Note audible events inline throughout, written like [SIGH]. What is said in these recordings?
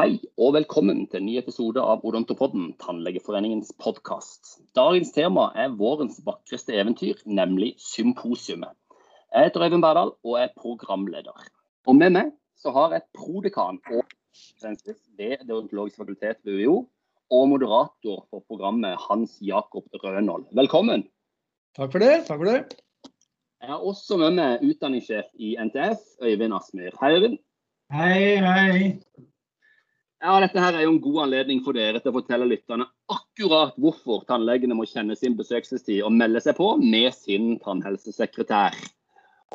Hei og velkommen til en ny episode av Odontopodden, Tannlegeforeningens podkast. Dagens tema er vårens vakreste eventyr, nemlig symposiumet. Jeg heter Øyvind Berdal og er programleder. Og med meg så har jeg prodekan og sensus ved Det odontologiske fakultet ved UiO, og moderator for programmet Hans Jakob Rønold. Velkommen. Takk for det. Takk for det. Jeg har også med meg utdanningssjef i NTF, Øyvind Asmyr. Hei, Øyvind. Hei, hei. Ja, Dette her er jo en god anledning for dere til å fortelle lytterne akkurat hvorfor tannlegene må kjenne sin besøkelsestid og melde seg på med sin tannhelsesekretær.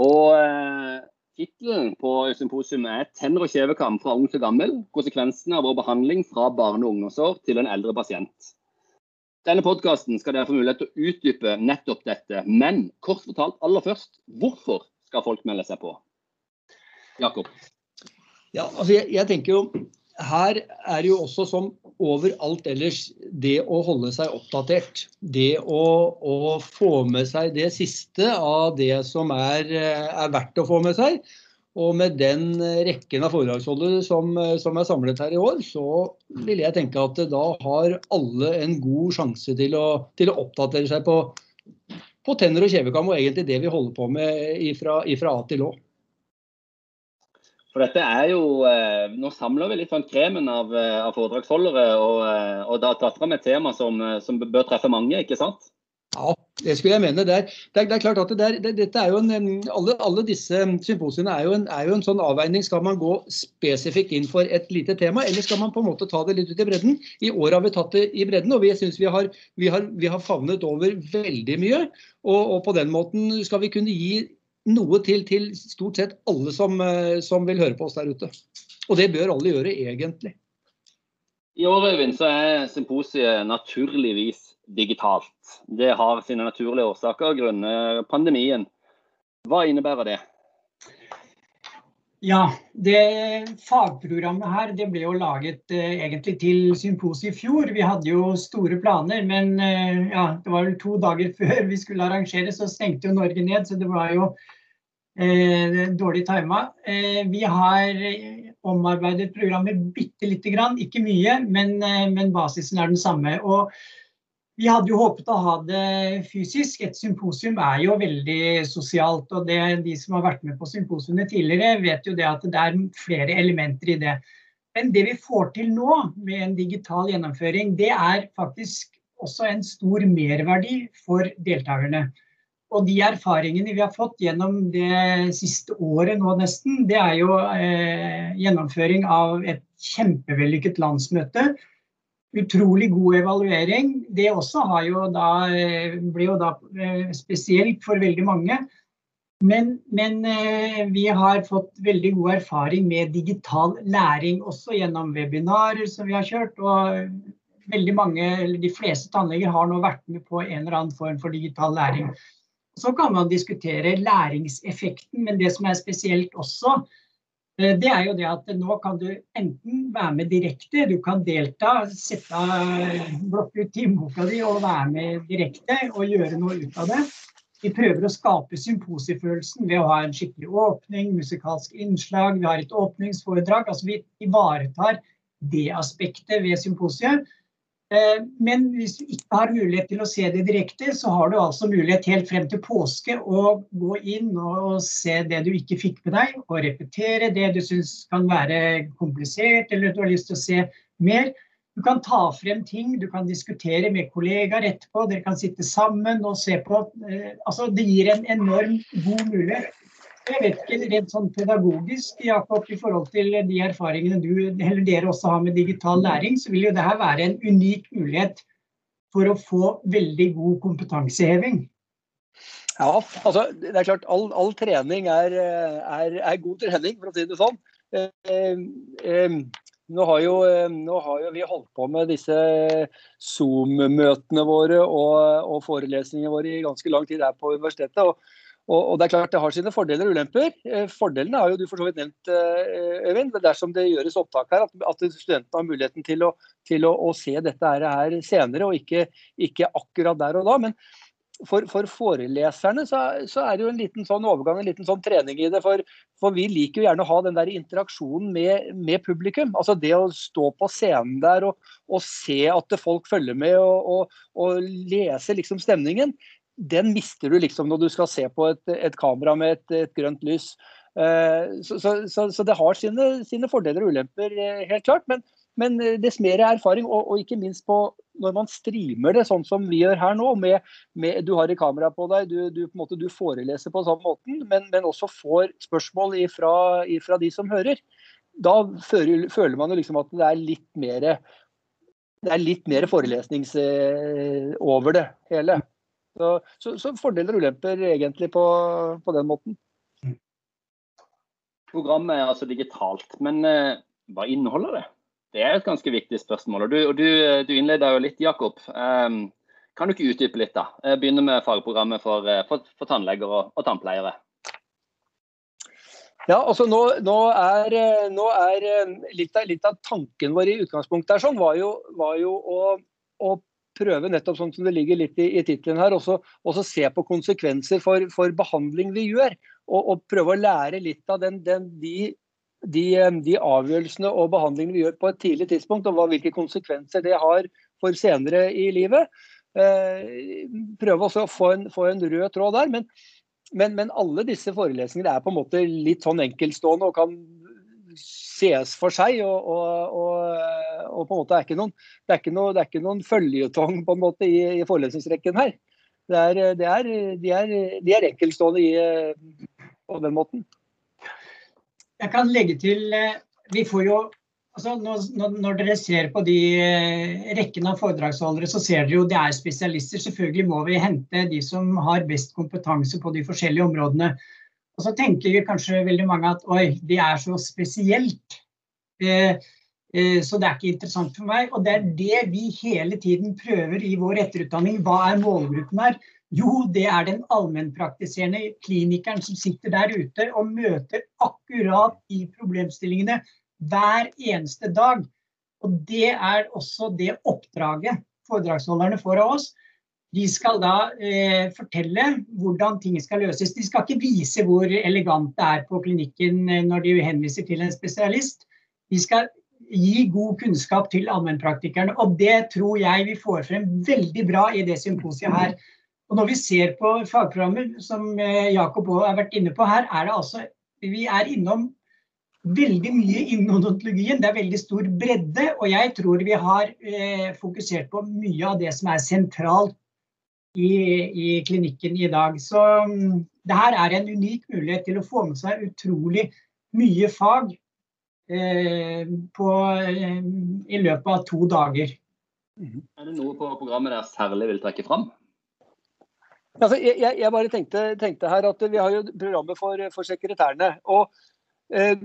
Og eh, Tittelen på symposiumet er 'Tenner og kjevekam fra ung til gammel. Konsekvensene av vår behandling fra barne- og ungdomsår til en eldre pasient'. Denne podkasten skal dere få mulighet til å utdype nettopp dette. Men kort fortalt aller først, hvorfor skal folk melde seg på? Jakob? Ja, altså jeg, jeg tenker jo her er det jo også som overalt ellers det å holde seg oppdatert. Det å, å, få med seg det siste av det som er, er, verdt å få med seg. Og med den rekken av foredragsholdere som, som, er samlet her i år, så vil jeg tenke at da har alle en god sjanse til å, til å oppdatere seg på, på tenner og kjevekam, og egentlig det vi holder på med ifra, ifra A til Å. For dette er jo, eh, Nå samler vi litt sånn kremen av, eh, av foredragsholdere, og, eh, og da tatt fram et tema som, som, bør treffe mange, ikke sant? Ja, det skulle jeg mene. Det er, det er, det er klart at det er, dette er jo en, alle, alle disse symposiene er jo, en, er jo en sånn avveining. Skal man gå spesifikt inn for et lite tema, eller skal man på en måte ta det litt ut i bredden? I år har vi tatt det i bredden, og vi syns vi, vi, vi, har favnet over veldig mye. Og, og på den måten skal vi kunne gi noe til, til stort sett alle som, eh, som, vil høre på oss der ute. Og det bør alle gjøre, egentlig. I år Øyvind, så er symposiet naturligvis digitalt. Det har sine naturlige årsaker grunnet pandemien. Hva innebærer det? Ja, det fagprogrammet her det ble jo laget eh, egentlig til symposiet i fjor. Vi hadde jo store planer, men eh, ja, det var vel to dager [LAUGHS] før vi skulle arrangere, så stengte jo Norge ned. Så det var jo dårlig tima. Eh, vi har omarbeidet programmet bitte lite grann, ikke mye, men, eh, men basisen er den samme. Og vi hadde jo håpet å ha det fysisk. Et symposium er jo veldig sosialt. og det, De som har vært med på symposiene tidligere, vet jo det at det er flere elementer i det. Men det vi får til nå med en digital gjennomføring, det er faktisk også en stor merverdi for deltakerne. Og de erfaringene vi har fått gjennom det siste året nå nesten, det er jo eh, gjennomføring av et kjempevellykket landsmøte utrolig god evaluering. Det også da, eh, blir jo da eh, spesielt for veldig mange. Men, men, eh, vi har fått veldig god erfaring med digital læring også gjennom webinarer som vi har kjørt. Og veldig mange, eller de fleste tannleger har nå vært med på en eller annen form for digital læring. Så kan man diskutere læringseffekten, men det som er spesielt også, Eh, det er jo det at nå kan du enten være med direkte, du kan delta, sette, blokke ut timeboka di og være med direkte og gjøre noe ut av det. Vi prøver å skape symposiefølelsen ved å ha en skikkelig åpning, musikalsk innslag, vi har et åpningsforedrag. altså Vi ivaretar det aspektet ved symposiet. Eh, men hvis du ikke har mulighet til å se det direkte, så har du altså mulighet helt frem til påske å gå inn og se det du ikke fikk med deg, og repetere det du syns kan være komplisert, eller du har lyst til å se mer. Du kan ta frem ting, du kan diskutere med kollegaer etterpå, dere kan sitte sammen og se på. Eh, altså, det gir en enorm god mulighet jeg vet ikke, rent sånn pedagogisk, Jakob, i forhold til de erfaringene du eller dere også har med digital læring, så vil jo det her være en unik mulighet for å få veldig god kompetanseheving. Ja, altså det er klart all, all trening er, er, er, god trening, for å si det sånn. Eh, eh, nå, har jo, nå har jo, vi holdt på med disse Zoom-møtene våre og, og, forelesningene våre i ganske lang tid her på universitetet. og og, det er klart det har sine fordeler og ulemper. Eh, fordelene har jo du for så vidt nevnt, eh, Øyvind. Dersom det gjøres opptak her, at studentene har muligheten til å, til å, å se dette her, senere, og ikke, ikke, akkurat der og da. Men for, for, foreleserne så, så, er det jo en liten sånn overgang, en liten sånn trening i det. For, for vi liker jo gjerne å ha den der interaksjonen med, med publikum. Altså det å stå på scenen der og, og se at folk følger med og, og, og, lese liksom stemningen. Den mister du liksom når du skal se på et, et kamera med et, et grønt lys. Uh, så, så, så, det har sine, sine fordeler og ulemper, eh, helt klart. Men, men eh, dess mer erfaring, og, og, ikke minst på når man streamer det sånn som vi gjør her nå, med, med du har et kamera på deg, du, du, på måte, du foreleser på samme måten, men, men, også får spørsmål ifra, ifra de som hører. Da føler, føler man jo liksom at det er litt mer det er litt mer forelesnings over det hele. Så, så, så, fordeler og ulemper egentlig på, på, den måten. Programmet er altså digitalt, men eh, hva inneholder det? Det er et ganske viktig spørsmål. og Du, og du, du innleda jo litt, Jakob. Um, kan du ikke utdype litt? da? Begynne med fagprogrammet for, eh, for, for tannleger og, og, tannpleiere. Ja, altså nå, nå, er, eh, nå er eh, litt, av, litt, av, tanken vår i utgangspunktet her sånn, var jo, var jo å, å, prøve nettopp sånn som det ligger litt i, i tittelen her, også, også, se på konsekvenser for, for behandling vi gjør. Og, og, prøve å lære litt av den, den, de de, de, avgjørelsene og behandlingene vi gjør på et tidlig tidspunkt, og hva, hvilke konsekvenser det har for senere i livet. Eh, prøve også å få en, få en, rød tråd der. Men, men, men, alle disse forelesningene er på en måte litt sånn enkeltstående og kan ses for seg. Og, og, og, og på en måte er ikke noen, det er ikke, noe, det er ikke noen føljetong på en måte i, i forelesningsrekken her. Det er, det er, de, er, de er enkeltstående i, på den måten. Jeg kan legge til eh, Vi får jo altså når, når, dere ser på de eh, rekken av foredragsholdere, så ser dere jo det er spesialister. Selvfølgelig må vi hente de som har best kompetanse på de forskjellige områdene. Og så tenker kanskje veldig mange at oi, det er så spesielt. Eh, eh, så det er ikke interessant for meg. Og det er det vi hele tiden prøver i vår etterutdanning. Hva er målgruppen her? Jo, det er den allmennpraktiserende klinikeren som sitter der ute og møter akkurat de problemstillingene hver eneste dag. Og det er også det oppdraget foredragsholderne får av oss. De skal da eh, fortelle hvordan ting skal løses. De skal ikke vise hvor elegant det er på klinikken eh, når de henviser til en spesialist. De skal gi god kunnskap til allmennpraktikerne. Og det tror jeg vi får frem veldig bra i det symposiet her. Og når vi ser på fagprogrammer, som eh, Jakob òg har vært inne på her, er det altså Vi er innom veldig mye innen odontologien. Det er veldig stor bredde. Og jeg tror vi har eh, fokusert på mye av det som er sentralt i, i klinikken i dag. Så um, det her er en unik mulighet til å få med seg utrolig mye fag eh, på, eh, i løpet av to dager. Er det noe på programmet der særlig vil trekke fram? Altså, jeg, jeg, bare tenkte, tenkte, her at vi har jo programmet for, for sekretærene. og eh,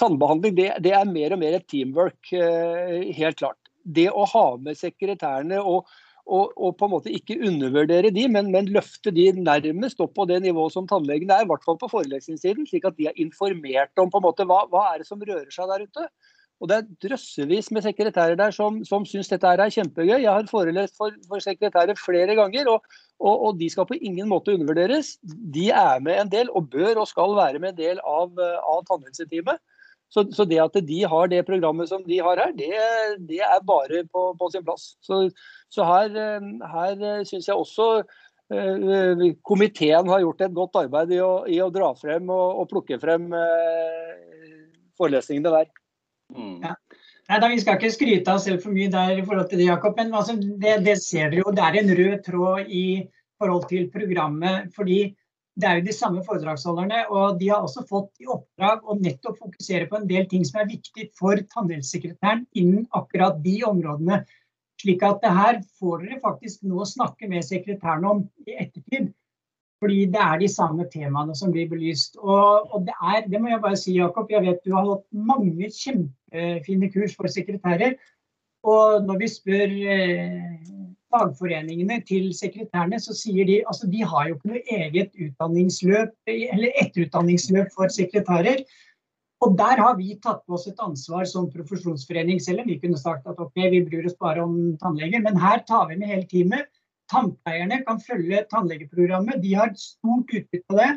Tannbehandling det, det, er mer og mer et teamwork, eh, helt klart. Det å ha med sekretærene og, og, og, på en måte ikke undervurdere de, men, men, løfte de nærmest opp på det nivået som tannlegene er, i hvert fall på forelesningssiden, slik at de er informert om på en måte hva, hva er det som rører seg der ute. Og Det er drøssevis med sekretærer der som, som syns dette er kjempegøy. Jeg har forelest for, for sekretærer flere ganger, og, og, og, de skal på ingen måte undervurderes. De er med en del, og bør og skal være med en del av, av tannhelseteamet. Så, så, det at de har det programmet som de har her, det, det er bare på, på, sin plass. Så, så her, her syns jeg også uh, komiteen har gjort et godt arbeid i å, i å dra frem og, og plukke frem eh, forelesningene der. Mm. Ja. Nei, da, Vi skal ikke skryte av selv for mye der i forhold til det, Jakob, men altså, det, det, ser dere jo. Det er en rød tråd i forhold til programmet. fordi det er jo de samme foredragsholderne, og de har også fått i oppdrag å nettopp fokusere på en del ting som er viktig for tannhelsesekretæren innen akkurat de områdene. Slik at det her får dere faktisk nå snakke med sekretæren om i ettertid. Fordi det er de samme temaene som blir belyst. Og, og det er, det må jeg bare si, Jakob, jeg vet du har hatt mange kjempefine kurs for sekretærer. Og når vi spør eh, fagforeningene til sekretærene, så sier de altså de har jo ikke noe eget utdanningsløp eller etterutdanningsløp for sekretærer. Og der har vi tatt på oss et ansvar som profesjonsforening, selv om vi kunne sagt at ok, vi bryr oss bare om tannleger. Men her tar vi med hele teamet Tannpleierne kan følge tannlegeprogrammet. De har stort utbytte på det.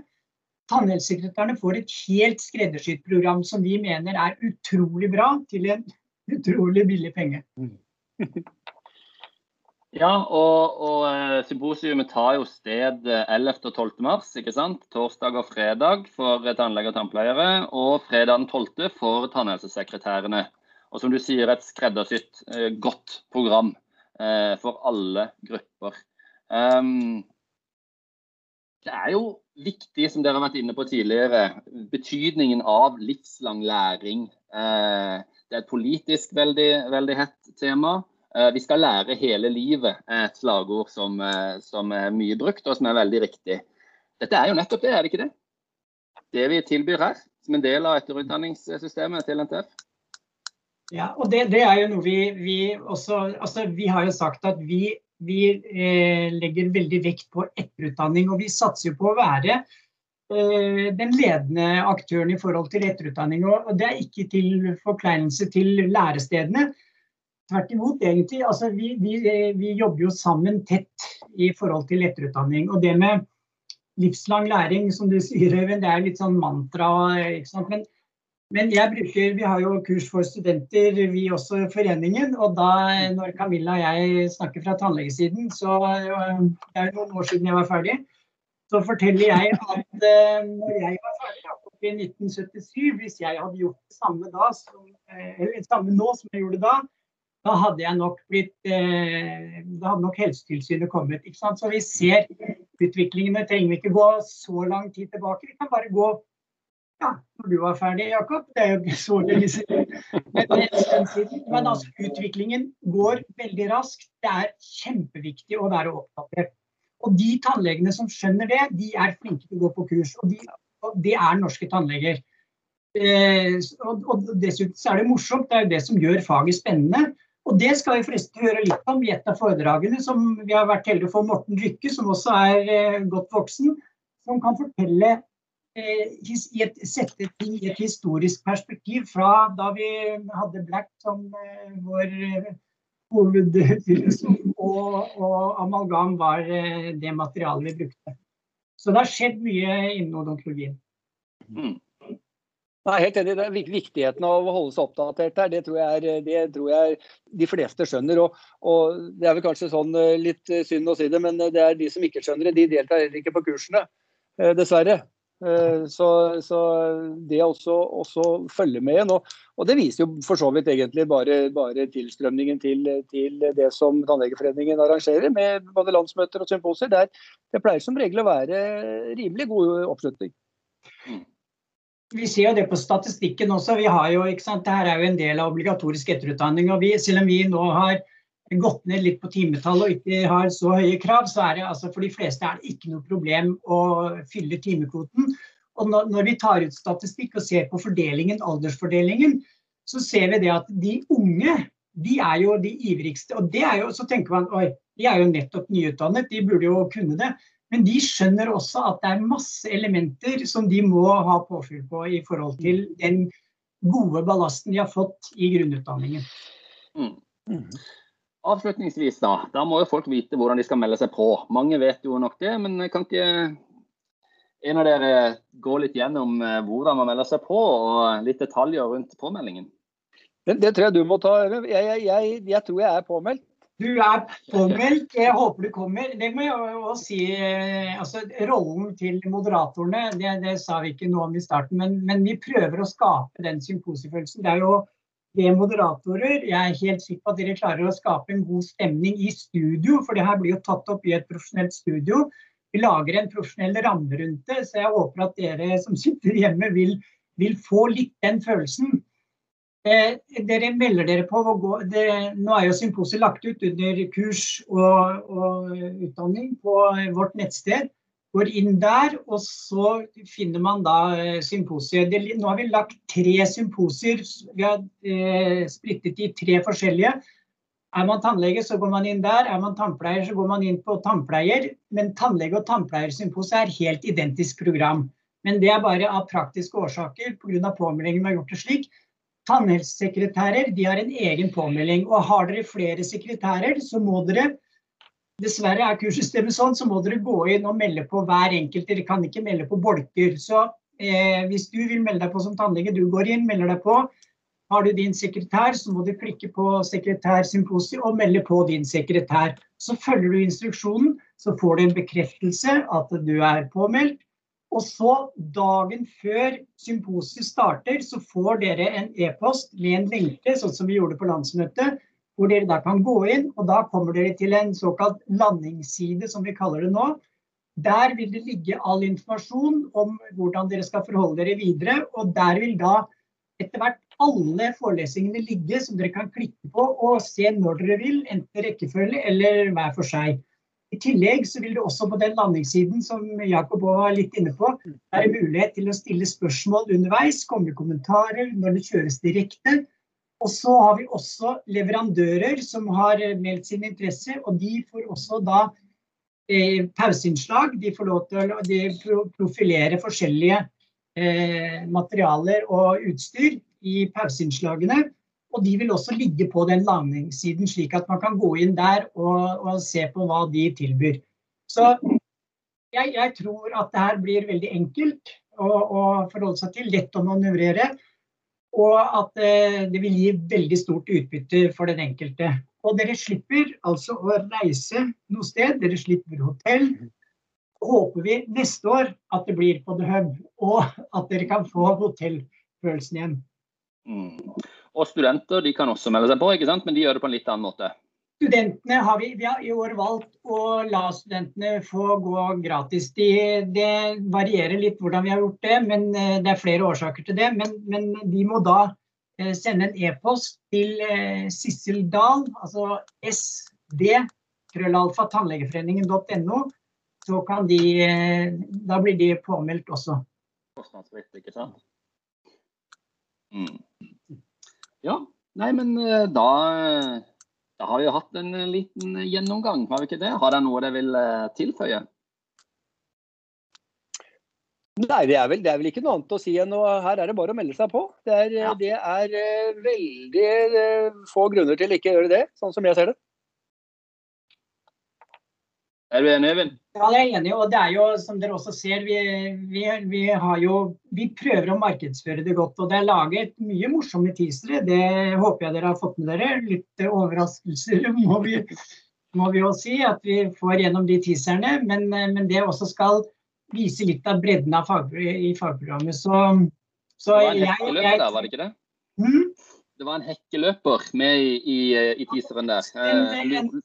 Tannhelsesekretærene får et helt skreddersydd program som vi mener er utrolig bra til en utrolig billig penge. [LAUGHS] Ja, og, og eh, symposiumet tar jo sted 11. og 12. mars, ikke sant? Torsdag og fredag for tannleger og tannpleiere, og fredag den 12. for tannhelsesekretærene. Og som du sier, et skreddersydd eh, godt program eh, for alle grupper. Um, det er jo viktig, som dere har vært inne på tidligere, betydningen av livslang læring. Eh, det er et politisk veldig, veldig hett tema. Eh, vi skal lære hele livet, er et slagord som, eh, som, er mye brukt, og som er veldig riktig. Dette er jo nettopp det, er det ikke det? Det vi tilbyr her, som en del av etterutdanningssystemet til NTF. Ja, og det, det er jo noe vi, vi, også altså Vi har jo sagt at vi, vi eh, legger veldig vekt på etterutdanning. Og vi satser jo på å være eh, den ledende aktøren i forhold til etterutdanning. Og det er ikke til forkleinelse til lærestedene. Tvert imot, egentlig. Altså, vi, vi, vi, jobber jo sammen tett i forhold til etterutdanning. Og det med livslang læring, som du [LAUGHS] sier, Øyvind, det er litt sånn mantra. Men, men, jeg bruker, vi har jo kurs for studenter, vi også foreningen. Og da når Camilla og jeg snakker fra tannlegesiden, så det er jo noen år siden jeg var ferdig, så forteller jeg at uh, når jeg var ferdig i 1977, hvis jeg hadde gjort det samme da, som, eller samme nå som jeg gjorde da, da hadde jeg nok blitt eh, Da hadde nok Helsetilsynet kommet. ikke sant? Så vi ser utviklingene. Trenger vi ikke gå så lang tid tilbake. Vi kan bare gå ja, når du var ferdig, Jakob. Det er jo ikke så lenge siden. Men, altså, utviklingen går veldig raskt. Det er kjempeviktig å være oppdatert. Og de tannlegene som skjønner det, de er flinke til å gå på kurs. Og, de, og det er norske tannleger. Eh, og, og, dessuten så er det morsomt. Det er jo det som gjør faget spennende. Og det skal vi forresten høre litt om i et av foredragene som vi har vært heldige for Morten Rykke, som også er eh, godt voksen, som kan fortelle eh, i et, sette ting i et historisk perspektiv fra da vi hadde Black som eh, vår eh, hovedfilosof, og, og, amalgam var eh, det materialet vi brukte. Så det har skjedd mye innen odontologien. Mm. Nei, helt enig. Det er Viktigheten av å holde seg oppdatert her, det tror jeg, det tror jeg de fleste skjønner. Og, og, Det er vel kanskje sånn eh, litt eh, synd å si det, men det er de som ikke skjønner det, de deltar heller ikke på kursene. Eh, dessverre. Så, så det også, også følge med igjen. Og, det viser jo for så vidt egentlig bare, bare tilstrømningen til, til, det som Tannlegeforeningen arrangerer, med både landsmøter og symposier. Der det pleier som regel å være rimelig god oppslutning. Vi ser jo det på statistikken også. Vi har jo, ikke sant, Dette er jo en del av obligatorisk etterutdanning. og vi, Selv om vi nå har gått ned litt på timetall og ikke har så høye krav, så er det altså for de fleste er det ikke noe problem å fylle timekvoten. Og når, når vi tar ut statistikk og ser på fordelingen, aldersfordelingen, så ser vi det at de unge de er jo de ivrigste. Og det er jo, så tenker man oi, de er jo nettopp nyutdannet, de burde jo kunne det. Men de skjønner også at det er masse elementer som de må ha påfyll på i forhold til den gode ballasten de har fått i grunnutdanningen. Mm. mm. Avslutningsvis, da. Da må jo folk vite hvordan de skal melde seg på. Mange vet jo nok det, men kan ikke en av dere gå litt gjennom eh, hvordan man melder seg på, og litt detaljer rundt påmeldingen? Det, det tror jeg du må ta. Jeg, jeg, jeg, jeg tror jeg er påmeldt. Du er påmeldt. Jeg håper du kommer. Det må jeg også si. Eh, altså, rollen til moderatorene, det, det, sa vi ikke noe om i starten, men, men vi prøver å skape den symposiefølelsen. Det er jo det moderatorer. Jeg er helt sikker på at dere klarer å skape en god stemning i studio, for det her blir jo tatt opp i et profesjonelt studio. Vi lager en profesjonell ramme rundt det, så jeg håper at dere som sitter hjemme vil, vil få litt den følelsen. Eh, dere melder dere på det, Nå er jo symposiet lagt ut under kurs og, og, utdanning på vårt nettsted. Går inn der, og så finner man da eh, symposiet. Nå har vi lagt tre symposier. Vi har eh, splittet i tre forskjellige. Er man tannlege, så går man inn der. Er man tannpleier, så går man inn på tannpleier. Men tannlege- og tannpleiersymposiet er helt identisk program. Men det er bare av praktiske årsaker pga. påmeldingen vi har gjort det slik. Tannhelsesekretærer de har en egen påmelding. og Har dere flere sekretærer, så må dere dessverre er kurssystemet sånn, så må dere gå inn og melde på hver enkelt. Dere kan ikke melde på bolker. Så eh, hvis du vil melde deg på som tannlege, du går inn, melder deg på. Har du din sekretær, så må du klikke på sekretærsymposium og melde på din sekretær. Så følger du instruksjonen, så får du en bekreftelse at du er påmeldt. Og så dagen før symposiet starter, så får dere en e-post med en lenke, sånn som vi gjorde på landsmøtet, hvor dere da kan gå inn. Og da kommer dere til en såkalt landingsside, som vi kaller det nå. Der vil det ligge all informasjon om hvordan dere skal forholde dere videre. Og der vil da etter hvert alle forelesningene ligge, som dere kan klikke på og se når dere vil, enten rekkefølge eller hver for seg. I tillegg så vil det også på den landingssiden som Jakob var litt inne på, være mulighet til å stille spørsmål underveis, komme med kommentarer når det kjøres direkte. Og så har vi også leverandører som har meldt sin interesse, og de får også da eh, pauseinnslag. De får lov til å profilere forskjellige eh, materialer og utstyr i pauseinnslagene. Og de vil også ligge på den landingssiden, slik at man kan gå inn der og, og se på hva de tilbyr. Så jeg, jeg, tror at det her blir veldig enkelt å, å forholde seg til, lett å manøvrere. Og at eh, det vil gi veldig stort utbytte for den enkelte. Og dere slipper altså å reise noe sted, dere slipper hotell. Håper vi neste år at det blir på The Hub, og at dere kan få hotellfølelsen igjen. Mm. Og studenter de kan også melde seg på, ikke sant? men de gjør det på en litt annen måte. Studentene har vi, vi har i år valgt å la studentene få gå gratis. De, det varierer litt hvordan vi har gjort det, men eh, det er flere årsaker til det. Men, men de må da eh, sende en e-post til eh, Sissel Dahl, altså sd, krøllalfa, tannlegeforeningen.no. Så kan de Da blir de påmeldt også. Kostnadsfritt, ikke sant? Mm. Ja, nei, men eh, da, da har vi jo hatt en liten gjennomgang, har vi ikke det? Har dere noe dere vil eh, tilføye? Nei, det er, vel, det er, vel, ikke noe annet å si enn at her er det bare å melde seg på. Det er, ja. det er eh, veldig få grunner til ikke å gjøre det, sånn som jeg ser det. Er du enig, Øyvind? Ja, jeg er enig. Og det er jo, som dere også ser, vi, vi, vi, jo, vi, prøver å markedsføre det godt. Og det er laget mye morsomme teasere. Det håper jeg dere har fått med dere. Litt overraskelser [LAUGHS] må vi, må vi også si at vi får gjennom de teaserne. Men, men det også skal vise litt av bredden av fag, i fagprogrammet. Så, så det var en hekkeløper der, var det ikke det? Hmm? Det var en hekkeløper med i, i, i teaseren der. En, en,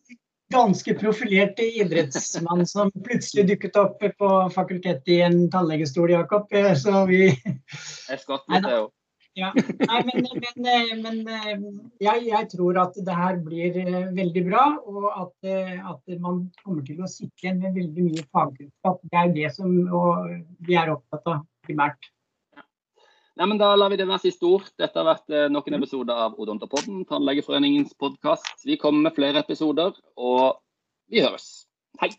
ganske profilert idrettsmann som plutselig dukket opp på fakultetet i en tannlegestol, Jakob. Så vi Jeg skvatt litt, jeg òg. Ja. Nei, men, men, men jeg, jeg, tror at det her blir eh, veldig bra, og at, eh, at man kommer til å sitte igjen med veldig mye fagkunnskap. Det er det som vi er opptatt av primært. Nei, men Da lar vi det være siste ord. Dette har vært noen nok en episode av Odontopodden, Tannlegeforeningens podkast. Vi kommer med flere episoder, og vi høres. Hei!